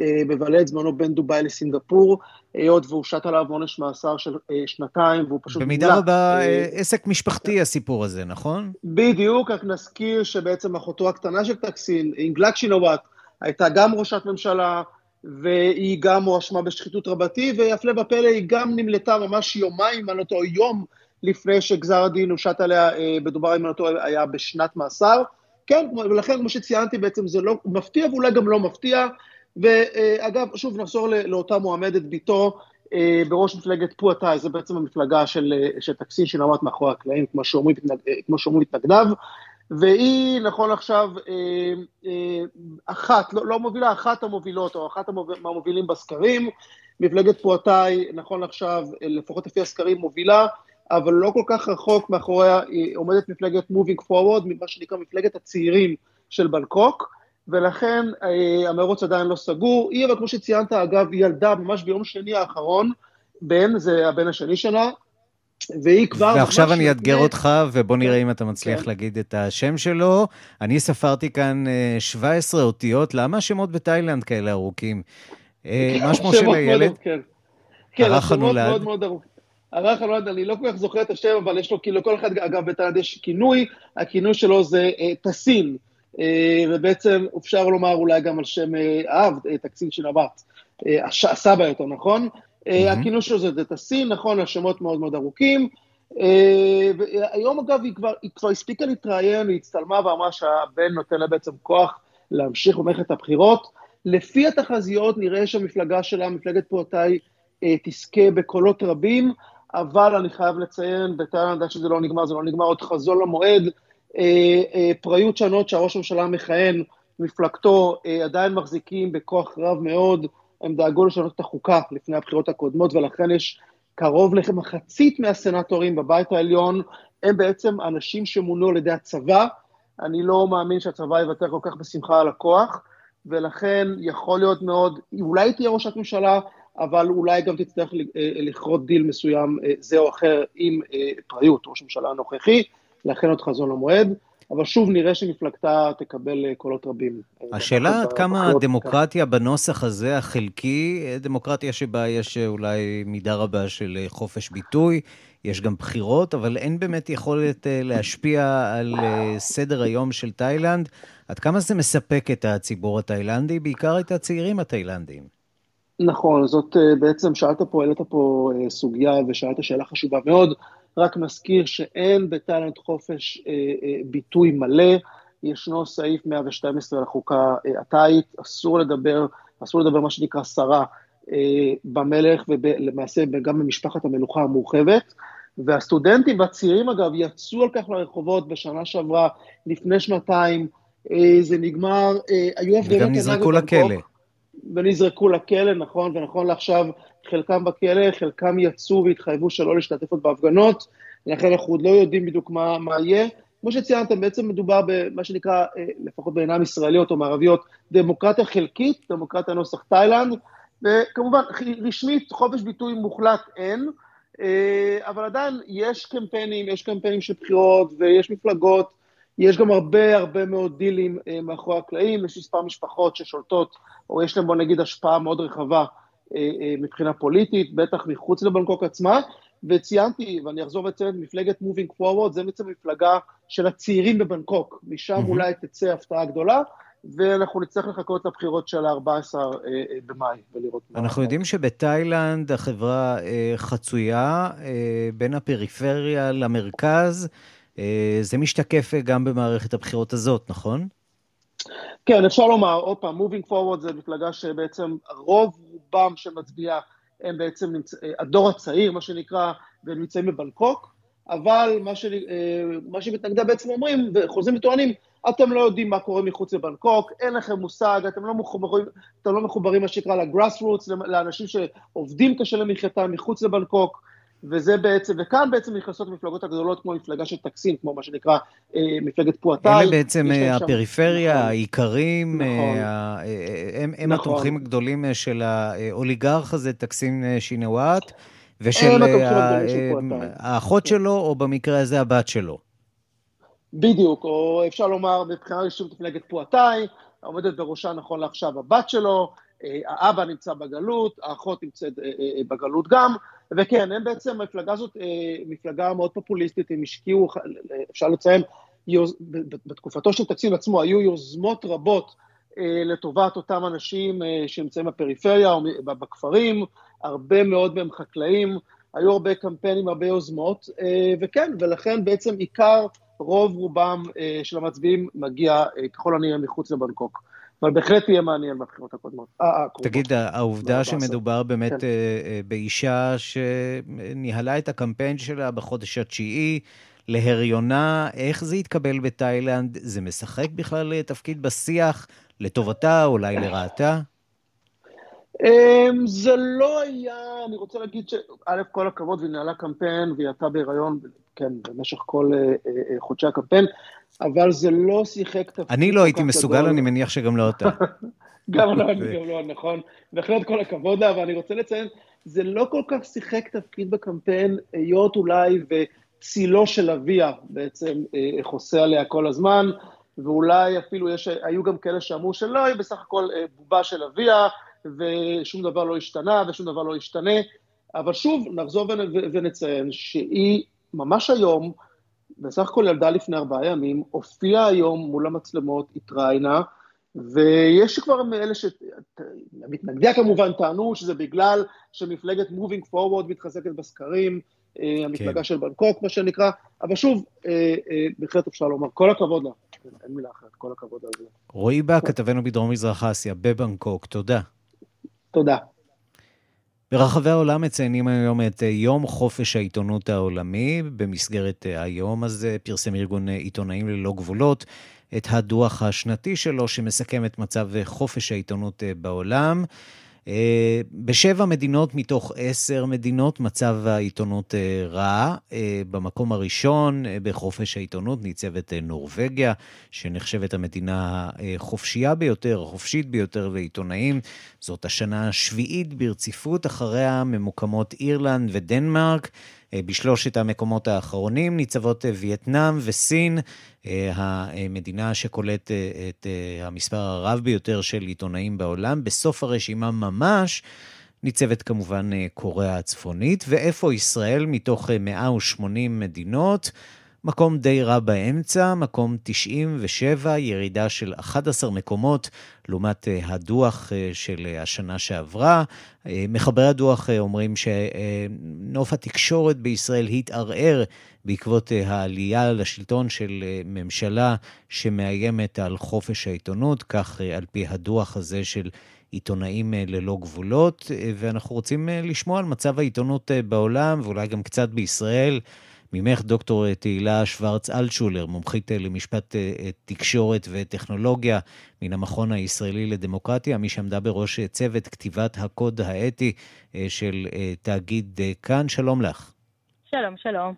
אה, מבלה את זמנו בין דובאי לסינגפור, היות והוא שט עליו עונש מאסר של אה, שנתיים, והוא פשוט... במידה רבה אה, עסק משפחתי הסיפור הזה, נכון? בדיוק, רק נזכיר שבעצם אחותו הקטנה של טקסין, אינגלק שינוואט, הייתה גם ראשת ממשלה, והיא גם הואשמה בשחיתות רבתי, והפלא ופלא היא גם נמלטה ממש יומיים, על אותו יום לפני שגזר הדין הושת עליה בדובר עם אותו היה בשנת מאסר. כן, ולכן, כמו שציינתי, בעצם זה לא מפתיע ואולי גם לא מפתיע. ואגב, שוב נחזור לאותה מועמדת ביתו אה, בראש מפלגת פואטאי, זה בעצם המפלגה של, אה, של טקסין שנעמד מאחורי הקלעים, אה, כמו שאומרים מתנגדיו, והיא נכון עכשיו אחת, לא, לא מובילה, אחת המובילות או אחת המובילים בסקרים, מפלגת פואטאי נכון עכשיו, לפחות לפי הסקרים מובילה, אבל לא כל כך רחוק מאחוריה עומדת מפלגת Moving Forward, מה שנקרא מפלגת הצעירים של בנקוק, ולכן אה, המרוץ עדיין לא סגור. היא, אבל כמו שציינת, אגב, היא ילדה ממש ביום שני האחרון, בן, זה הבן השני שלה, והיא כבר... ועכשיו אני אאתגר לפני... אותך, ובוא נראה כן, אם אתה מצליח כן. להגיד את השם שלו. אני ספרתי כאן 17 אה, אותיות, למה השמות בתאילנד כאלה ארוכים? אה, מה שמו של הילד? כן, כן השמות מאוד מאוד ארוכים. הרך הנולד, אני לא כל כך זוכר את השם, אבל יש לו, כאילו, לכל אחד, אגב, בתאילנד יש כינוי, הכינוי שלו זה טסין. אה, ובעצם אפשר לומר אולי גם על שם אה, האב, אה, תקציב של הבת, הסבא יותר, נכון? Mm-hmm. הכינוס שלו זה דטסין, נכון, השמות מאוד מאוד ארוכים. היום אגב היא כבר, היא כבר הספיקה להתראיין, היא הצטלמה ואמרה שהבן נותן לה בעצם כוח להמשיך במערכת הבחירות. לפי התחזיות נראה שהמפלגה שלה, מפלגת פורטאי, תזכה בקולות רבים, אבל אני חייב לציין, בתאילנד עד שזה לא נגמר, זה לא נגמר עוד חזון למועד, אה, אה, פראיות שונות שהראש הממשלה המכהן, מפלגתו, אה, עדיין מחזיקים בכוח רב מאוד, הם דאגו לשנות את החוקה לפני הבחירות הקודמות, ולכן יש קרוב למחצית מהסנטורים בבית העליון, הם בעצם אנשים שמונו על ידי הצבא, אני לא מאמין שהצבא יוותר כל כך בשמחה על הכוח, ולכן יכול להיות מאוד, אולי תהיה ראשת ממשלה, אבל אולי גם תצטרך לכרות דיל מסוים זה או אחר עם פריות, ראש הממשלה הנוכחי, לכן עוד חזון למועד. אבל שוב נראה שמפלגתה תקבל אה, קולות רבים. השאלה עד כמה הדמוקרטיה בנוסח הזה, החלקי, דמוקרטיה שבה יש אה, אולי מידה רבה של אה, חופש ביטוי, יש גם בחירות, אבל אין באמת יכולת להשפיע על סדר היום של תאילנד. עד כמה זה מספק את הציבור התאילנדי, בעיקר את הצעירים התאילנדים? נכון, זאת בעצם, שאלת פה, העלית פה סוגיה ושאלת שאלה חשובה מאוד. רק נזכיר שאין בתאילנד חופש אה, אה, ביטוי מלא, ישנו סעיף 112 לחוקה אה, התאית, אסור לדבר, אסור לדבר מה שנקרא שרה אה, במלך ולמעשה גם במשפחת המלוכה המורחבת. והסטודנטים והצעירים אגב יצאו על כך לרחובות בשנה שעברה, לפני שנתיים, אה, זה נגמר, אה, היו הפגנות... וגם נזרקו לכלא. ונזרקו לכלא, נכון, ונכון לעכשיו חלקם בכלא, חלקם יצאו והתחייבו שלא להשתתף עוד בהפגנות, לכן אנחנו עוד לא יודעים בדיוק מה, מה יהיה. כמו שציינתם, בעצם מדובר במה שנקרא, אה, לפחות בעיניים ישראליות או מערביות, דמוקרטיה חלקית, דמוקרטיה נוסח תאילנד, וכמובן, רשמית חופש ביטוי מוחלט אין, אה, אבל עדיין יש קמפיינים, יש קמפיינים של בחירות ויש מפלגות, יש גם הרבה הרבה מאוד דילים אה, מאחורי הקלעים, יש מספר משפחות ששולטות, או יש להם בוא נגיד השפעה מאוד רחבה אה, אה, מבחינה פוליטית, בטח מחוץ לבנקוק עצמה, וציינתי, ואני אחזור ואציין, מפלגת מובינג פורוורד, זה בעצם מפלגה של הצעירים בבנקוק, משם mm-hmm. אולי תצא הפתעה גדולה, ואנחנו נצטרך לחכות לבחירות של ה-14 אה, במאי ולראות מה... אנחנו יודעים שבתאילנד החברה חצויה בין הפריפריה למרכז. זה משתקף גם במערכת הבחירות הזאת, נכון? כן, אפשר לומר, עוד פעם, מובינג פורוורד זה מפלגה שבעצם רוב רובם של מצביעיה הם בעצם. אה, הדור הצעיר, מה שנקרא, והם נמצאים בבנקוק, אבל מה, ש... אה, מה שמתנגדי בעצם אומרים, וחוזרים וטוענים, אתם לא יודעים מה קורה מחוץ לבנקוק, אין לכם מושג, אתם לא מחוברים, אתם לא מחוברים מה שנקרא לגראס רוטס, לאנשים שעובדים קשה למחייתם מחוץ לבנקוק, וזה בעצם, וכאן בעצם נכנסות המפלגות הגדולות כמו מפלגה של טקסים, כמו מה שנקרא אה, מפלגת פואטאי. אלה בעצם אה, הפריפריה, נכון, העיקרים, נכון, אה, הם, הם נכון. התומכים הגדולים של האוליגרך הזה, טקסים שינוואט, ושל האחות שלו, או במקרה הזה הבת שלו. בדיוק, או אפשר לומר מבחינה ראשית מפלגת פואטאי, עומדת בראשה נכון לעכשיו הבת שלו, האבא נמצא בגלות, האחות נמצאת בגלות גם, וכן, הם בעצם, המפלגה הזאת מפלגה מאוד פופוליסטית, הם השקיעו, אפשר לציין, יוז, בתקופתו של תקציב עצמו היו יוזמות רבות לטובת אותם אנשים שנמצאים בפריפריה או בכפרים, הרבה מאוד מהם חקלאים, היו הרבה קמפיינים, הרבה יוזמות, וכן, ולכן בעצם עיקר רוב רובם של המצביעים מגיע ככל הנראה מחוץ לבנקוק. אבל בהחלט יהיה מעניין בבחירות הקודמות. אה, אה, תגיד, העובדה שמדובר באמת כן. באישה שניהלה את הקמפיין שלה בחודש התשיעי להריונה, איך זה התקבל בתאילנד? זה משחק בכלל תפקיד בשיח לטובתה, אולי לרעתה? אמ, זה לא היה, אני רוצה להגיד שא', כל הכבוד, והיא ניהלה קמפיין והיא הייתה בהיריון, כן, במשך כל חודשי הקמפיין. אבל זה לא שיחק תפקיד אני לא הייתי מסוגל, אני מניח שגם לא אתה. גם לא, אני גם לא, נכון. בהחלט כל הכבוד לה, אבל אני רוצה לציין, זה לא כל כך שיחק תפקיד בקמפיין, היות אולי וצילו של אביה בעצם אה, חוסה עליה כל הזמן, ואולי אפילו יש, היו גם כאלה שאמרו שלא, היא בסך הכל אה, בובה של אביה, ושום דבר לא השתנה ושום דבר לא ישתנה. אבל שוב, נחזור ונציין שהיא ממש היום, בסך הכל ילדה לפני ארבעה ימים, הופיעה היום מול המצלמות, התראיינה, ויש כבר מאלה ש... מתנגדיה כמובן טענו שזה בגלל שמפלגת מובינג פורוורד מתחזקת בסקרים, אה, המפלגה כן. של בנקוק, מה שנקרא, אבל שוב, אה, אה, בהחלט אפשר לומר, כל הכבוד לה, אין מילה אחרת, כל הכבוד על זה. רועי בא, כתבנו בדרום מזרח אסיה, בבנקוק, תודה. תודה. ברחבי העולם מציינים היום את אה, יום חופש העיתונות העולמי. במסגרת אה, היום הזה פרסם ארגון אה, עיתונאים ללא גבולות את הדוח השנתי שלו שמסכם את מצב חופש העיתונות בעולם. אה, בשבע מדינות מתוך עשר מדינות מצב העיתונות אה, רע. אה, במקום הראשון בחופש העיתונות ניצבת נורבגיה, שנחשבת המדינה החופשייה ביותר, החופשית ביותר לעיתונאים. זאת השנה השביעית ברציפות, אחריה ממוקמות אירלנד ודנמרק. אה, בשלושת המקומות האחרונים ניצבות אה, וייטנאם וסין, אה, המדינה שקולט את המספר הרב ביותר של עיתונאים בעולם. בסוף הרשימה ממש ניצבת כמובן קוריאה הצפונית, ואיפה ישראל מתוך 180 מדינות? מקום די רע באמצע, מקום 97, ירידה של 11 מקומות לעומת אה, הדוח אה, של השנה שעברה. אה, מחברי הדוח אומרים שנוף התקשורת בישראל התערער בעקבות העלייה לשלטון של ממשלה שמאיימת על חופש העיתונות, כך על פי הדוח הזה של עיתונאים ללא גבולות, ואנחנו רוצים לשמוע על מצב העיתונות בעולם ואולי גם קצת בישראל. ממך, דוקטור תהילה שוורץ אלטשולר, מומחית למשפט אה, תקשורת וטכנולוגיה מן המכון הישראלי לדמוקרטיה, מי שעמדה בראש צוות כתיבת הקוד האתי אה, של אה, תאגיד כאן. שלום לך. שלום, שלום.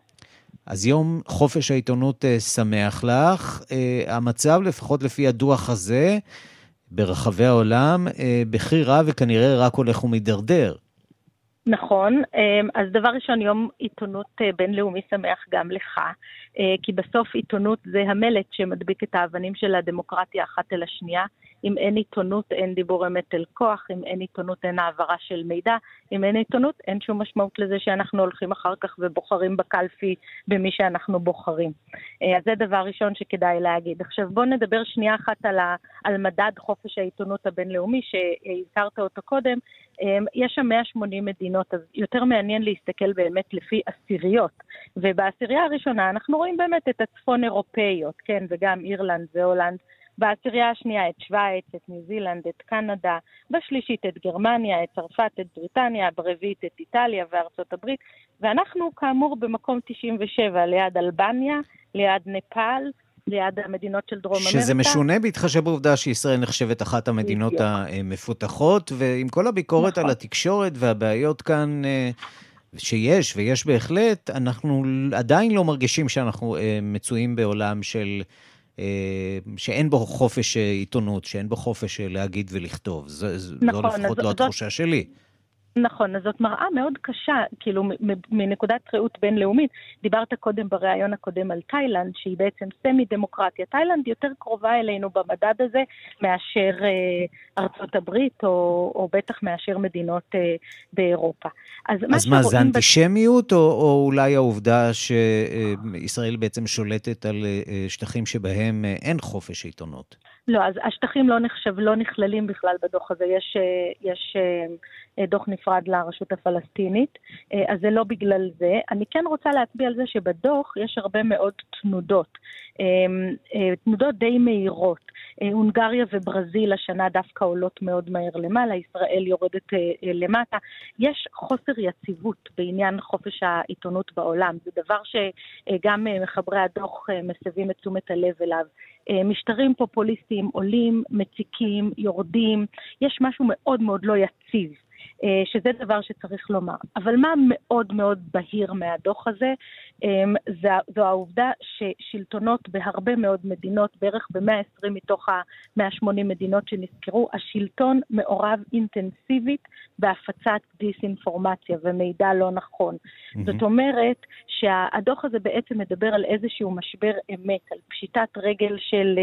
אז יום חופש העיתונות שמח לך. המצב, לפחות לפי הדוח הזה, ברחבי העולם, בכי רע וכנראה רק הולך ומידרדר. נכון, אמ, אז דבר ראשון, יום עיתונות אה, בינלאומי שמח גם לך, אה, כי בסוף עיתונות זה המלט שמדביק את האבנים של הדמוקרטיה אחת אל השנייה. אם אין עיתונות, אין דיבור אמת אל כוח, אם אין עיתונות, אין העברה של מידע, אם אין עיתונות, אין שום משמעות לזה שאנחנו הולכים אחר כך ובוחרים בקלפי במי שאנחנו בוחרים. אה, אז זה דבר ראשון שכדאי להגיד. עכשיו בואו נדבר שנייה אחת על, ה, על מדד חופש העיתונות הבינלאומי, שהזכרת אותו קודם. אה, יש שם 180 מדינות, אז יותר מעניין להסתכל באמת לפי עשיריות. ובעשירייה הראשונה אנחנו רואים באמת את הצפון אירופאיות, כן, וגם אירלנד והולנד. בעשירייה השנייה את שווייץ, את ניו זילנד, את קנדה, בשלישית את גרמניה, את צרפת, את בריטניה, ברביעית את איטליה וארצות הברית, ואנחנו כאמור במקום 97 ליד אלבניה, ליד נפאל, ליד המדינות של דרום אמריקה. שזה משונה בהתחשב בעובדה שישראל נחשבת אחת המדינות בדיוק. המפותחות, ועם כל הביקורת נכון. על התקשורת והבעיות כאן... אה, שיש, ויש בהחלט, אנחנו עדיין לא מרגישים שאנחנו אה, מצויים בעולם של שאין בו חופש אה, עיתונות, שאין בו חופש אה, להגיד ולכתוב. זו, נכון, זו לפחות לא זאת, התחושה שלי. נכון, אז זאת מראה מאוד קשה, כאילו מנקודת ראות בינלאומית. דיברת קודם בריאיון הקודם על תאילנד, שהיא בעצם סמי-דמוקרטיה. תאילנד יותר קרובה אלינו במדד הזה מאשר אה, ארצות הברית, או, או בטח מאשר מדינות אה, באירופה. אז, אז מה, זה אנטישמיות, או, או אולי העובדה שישראל בעצם שולטת על אה, שטחים שבהם אה, אין חופש עיתונות? לא, אז השטחים לא נחשב, לא נכללים בכלל בדוח הזה. יש, אה, יש אה, דוח נפרד לרשות הפלסטינית, אה, אז זה לא בגלל זה. אני כן רוצה להצביע על זה שבדוח יש הרבה מאוד תנודות, תנודות די מהירות. הונגריה וברזיל השנה דווקא עולות מאוד מהר למעלה, ישראל יורדת למטה. יש חוסר יציבות בעניין חופש העיתונות בעולם. זה דבר שגם מחברי הדוח מסבים את תשומת הלב אליו. אה, משטרים פופוליסטיים עולים, מציקים, יורדים, יש משהו מאוד מאוד לא יציב. אה, שזה דבר שצריך לומר. אבל מה מאוד מאוד בהיר מהדוח הזה, אה, זו העובדה ששלטונות בהרבה מאוד מדינות, בערך ב-120 מתוך ה-180 מדינות שנזכרו, השלטון מעורב אינטנסיבית בהפצת דיסאינפורמציה ומידע לא נכון. Mm-hmm. זאת אומרת שהדוח הזה בעצם מדבר על איזשהו משבר אמת, על פשיטת רגל של,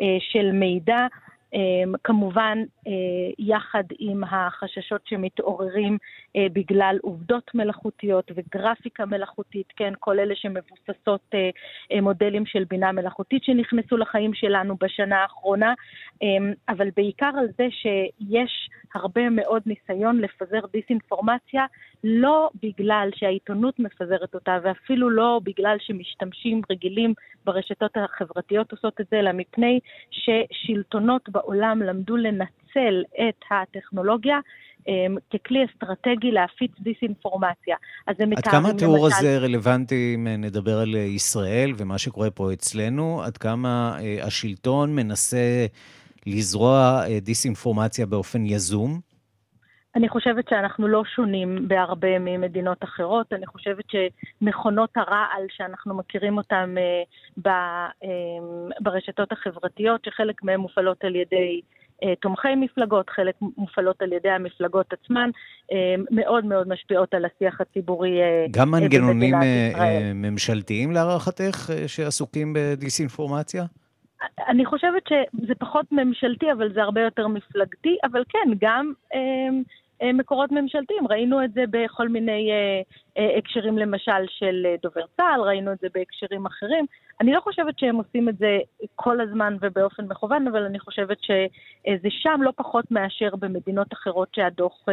אה, של מידע. אמ, כמובן, אה, יחד עם החששות שמתעוררים אה, בגלל עובדות מלאכותיות וגרפיקה מלאכותית, כן, כל אלה שמבוססות אה, מודלים של בינה מלאכותית שנכנסו לחיים שלנו בשנה האחרונה, אמ, אבל בעיקר על זה שיש הרבה מאוד ניסיון לפזר דיסאינפורמציה, לא בגלל שהעיתונות מפזרת אותה, ואפילו לא בגלל שמשתמשים רגילים ברשתות החברתיות עושות את זה, אלא מפני ששלטונות בעולם למדו לנצל את הטכנולוגיה um, ככלי אסטרטגי להפיץ דיסאינפורמציה. אז הם מתארים למשל... עד כמה התיאור הזה רלוונטי אם נדבר על ישראל ומה שקורה פה אצלנו? עד כמה uh, השלטון מנסה לזרוע uh, דיסאינפורמציה באופן יזום? אני חושבת שאנחנו לא שונים בהרבה ממדינות אחרות. אני חושבת שמכונות הרעל שאנחנו מכירים אותן אה, ברשתות החברתיות, שחלק מהן מופעלות על ידי אה, תומכי מפלגות, חלק מופעלות על ידי המפלגות עצמן, אה, מאוד מאוד משפיעות על השיח הציבורי אה, גם מנגנונים ממשלתיים להערכתך שעסוקים בדיסאינפורמציה? אני חושבת שזה פחות ממשלתי, אבל זה הרבה יותר מפלגתי, אבל כן, גם אה, מקורות ממשלתיים. ראינו את זה בכל מיני אה, אה, הקשרים, למשל, של דובר צה"ל, ראינו את זה בהקשרים אחרים. אני לא חושבת שהם עושים את זה כל הזמן ובאופן מכוון, אבל אני חושבת שזה שם לא פחות מאשר במדינות אחרות שהדוח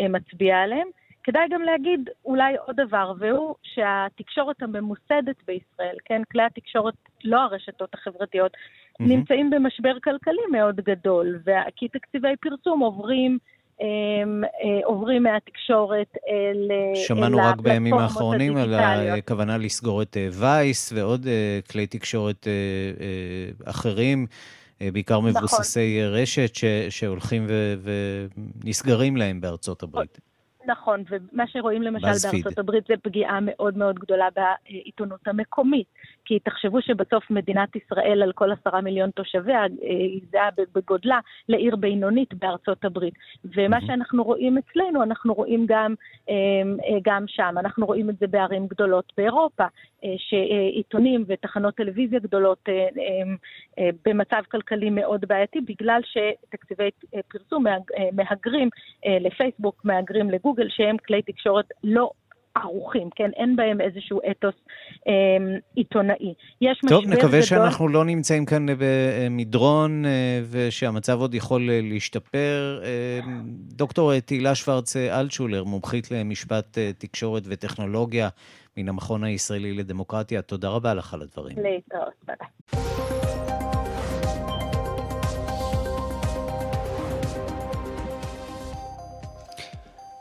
מצביע עליהן. כדאי גם להגיד אולי עוד דבר, והוא שהתקשורת הממוסדת בישראל, כן, כלי התקשורת, לא הרשתות החברתיות, mm-hmm. נמצאים במשבר כלכלי מאוד גדול, כי תקציבי פרסום עוברים אה, עוברים מהתקשורת אל שמענו רק בימים האחרונים על הכוונה לסגור את וייס אה, ועוד אה, כלי תקשורת אחרים, בעיקר נכון. מבוססי נכון. רשת, שהולכים ונסגרים להם בארצות הברית. נכון, ומה שרואים למשל בארצות הברית זה פגיעה מאוד מאוד גדולה בעיתונות המקומית. כי תחשבו שבסוף מדינת ישראל על כל עשרה מיליון תושביה, אה, היא זהה בגודלה לעיר בינונית בארצות הברית. ומה שאנחנו רואים אצלנו, אנחנו רואים גם, אה, אה, גם שם. אנחנו רואים את זה בערים גדולות באירופה, שעיתונים ותחנות טלוויזיה גדולות במצב כלכלי מאוד בעייתי, בגלל שתקציבי פרסום מהגרים לפייסבוק, מהגרים לגוגל, שהם כלי תקשורת לא ערוכים, כן? אין בהם איזשהו אתוס אה, עיתונאי. יש טוב, משבר נקווה גדול... שאנחנו לא נמצאים כאן במדרון אה, ושהמצב עוד יכול אה, להשתפר. אה, דוקטור תהילה שוורץ אלטשולר, מומחית למשפט אה, תקשורת וטכנולוגיה מן המכון הישראלי לדמוקרטיה, תודה רבה לך על הדברים. להתראות, ביי.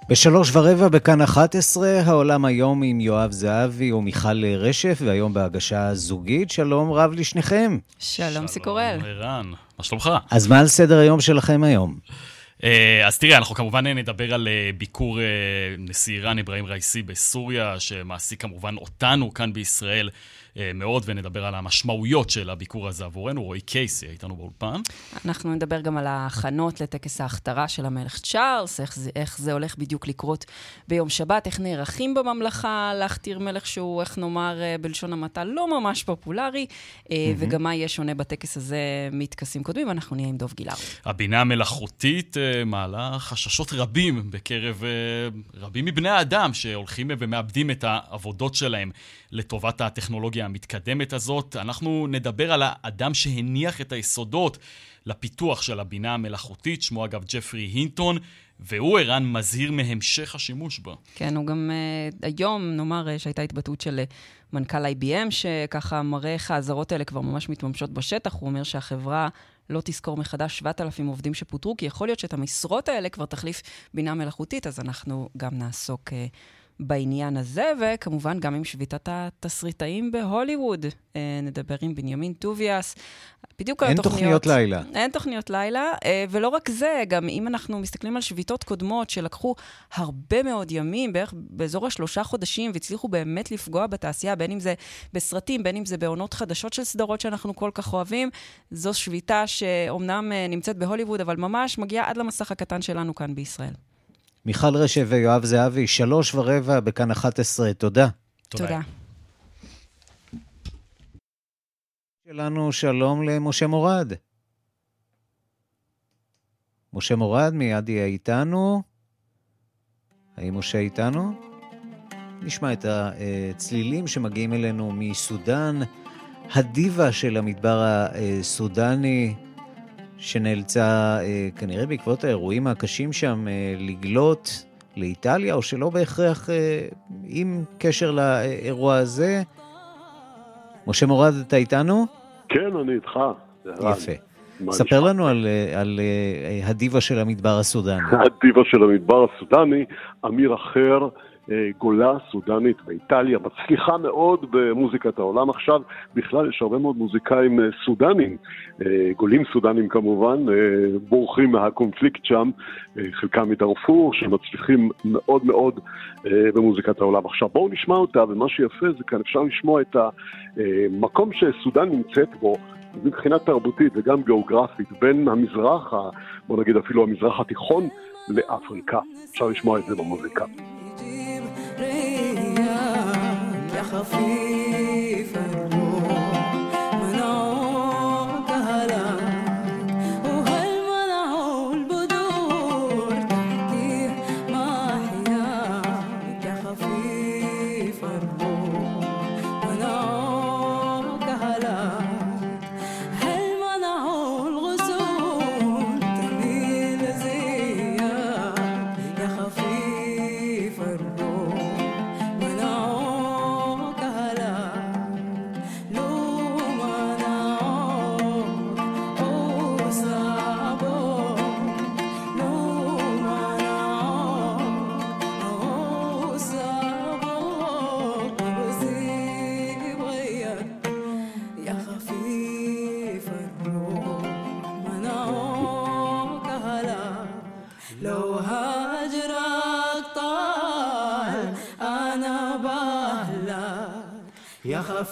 בשלוש ורבע בכאן 11, העולם היום עם יואב זהבי ומיכל רשף, והיום בהגשה זוגית. שלום רב לשניכם. שלום סיקורל. שלום ערן, מה שלומך? אז מה על סדר היום שלכם היום? אה, אז תראה, אנחנו כמובן נדבר על אה, ביקור אה, נשיא איראן אברהים רייסי בסוריה, שמעסיק כמובן אותנו כאן בישראל. אה, מאוד, ונדבר על המשמעויות של הביקור הזה עבורנו. רועי קייסי, איתנו באולפן. אנחנו נדבר גם על ההכנות לטקס ההכתרה של המלך צ'ארלס, איך זה, איך זה הולך בדיוק לקרות ביום שבת, איך נערכים בממלכה להכתיר מלך שהוא, איך נאמר אה, בלשון המעטה, לא ממש פופולרי, mm-hmm. וגם מה יהיה שונה בטקס הזה מטקסים קודמים. אנחנו נהיה עם דוב גילאר. הבינה המלאכותית מעלה חששות רבים בקרב רבים מבני האדם שהולכים ומאבדים את העבודות שלהם לטובת הטכנולוגיה המתקדמת הזאת. אנחנו נדבר על האדם שהניח את היסודות לפיתוח של הבינה המלאכותית, שמו אגב ג'פרי הינטון, והוא, ערן, מזהיר מהמשך השימוש בה. כן, הוא גם uh, היום, נאמר uh, שהייתה התבטאות של uh, מנכ"ל IBM, שככה מראה איך האזהרות האלה כבר ממש מתממשות בשטח. הוא אומר שהחברה לא תזכור מחדש 7,000 עובדים שפוטרו, כי יכול להיות שאת המשרות האלה כבר תחליף בינה מלאכותית, אז אנחנו גם נעסוק... Uh, בעניין הזה, וכמובן גם עם שביתת התסריטאים בהוליווד. אה, נדבר עם בנימין טוביאס. בדיוק על התוכניות. אין תוכניות לילה. אין תוכניות לילה, אה, ולא רק זה, גם אם אנחנו מסתכלים על שביתות קודמות שלקחו הרבה מאוד ימים, בערך באזור השלושה חודשים, והצליחו באמת לפגוע בתעשייה, בין אם זה בסרטים, בין אם זה בעונות חדשות של סדרות שאנחנו כל כך אוהבים, זו שביתה שאומנם אה, נמצאת בהוליווד, אבל ממש מגיעה עד למסך הקטן שלנו כאן בישראל. מיכל רשב ויואב זהבי, שלוש ורבע בכאן 11, תודה. תודה. שלנו שלום למשה מורד. משה מורד מיד יהיה איתנו. האם משה איתנו? נשמע את הצלילים שמגיעים אלינו מסודאן, הדיבה של המדבר הסודני, שנאלצה אה, כנראה בעקבות האירועים הקשים שם אה, לגלות לאיטליה, או שלא בהכרח אה, עם קשר לאירוע הזה. משה מורד, אתה איתנו? כן, אני איתך. יפה. ספר לנו על, על הדיבה של המדבר הסודני. הדיבה של המדבר הסודני, אמיר אחר, גולה סודנית באיטליה, מצליחה מאוד במוזיקת העולם עכשיו. בכלל יש הרבה מאוד מוזיקאים אה, סודנים, אה, גולים סודנים כמובן, בורחים מהקונפליקט שם, חלקם מדארפור, שמצליחים מאוד מאוד במוזיקת העולם. עכשיו בואו נשמע אותה, ומה שיפה זה כאן אפשר לשמוע את המקום שסודן נמצאת בו. מבחינה תרבותית וגם גיאוגרפית, בין המזרח, בוא נגיד אפילו המזרח התיכון, לאפריקה. אפשר לשמוע את זה במוזיקה. coffee.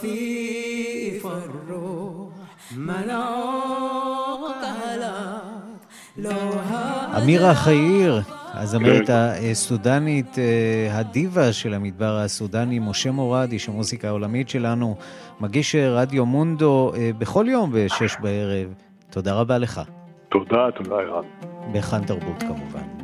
خفيف الروح ملاك هلاك لو אמירה חאיר, הזמרת הסודנית, אה, הדיבה של המדבר הסודני, משה מורדי, איש המוזיקה העולמית שלנו, מגיש רדיו מונדו אה, בכל יום ב-6 בערב. תודה רבה לך. תודה, תודה, ערן. בחאן תרבות כמובן.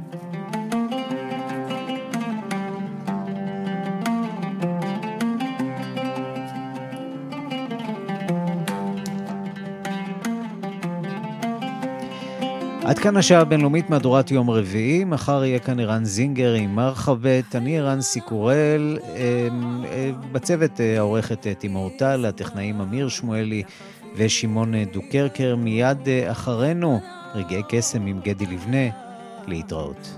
עד כאן השעה הבינלאומית מהדורת יום רביעי, מחר יהיה כאן ערן זינגר עם מרחבת, אני ערן סיקורל, אמ, אה, בצוות אה, העורכת אה, תימור טל, הטכנאים אמיר שמואלי ושמעון דוקרקר, מיד אחרינו רגעי קסם עם גדי לבנה, להתראות.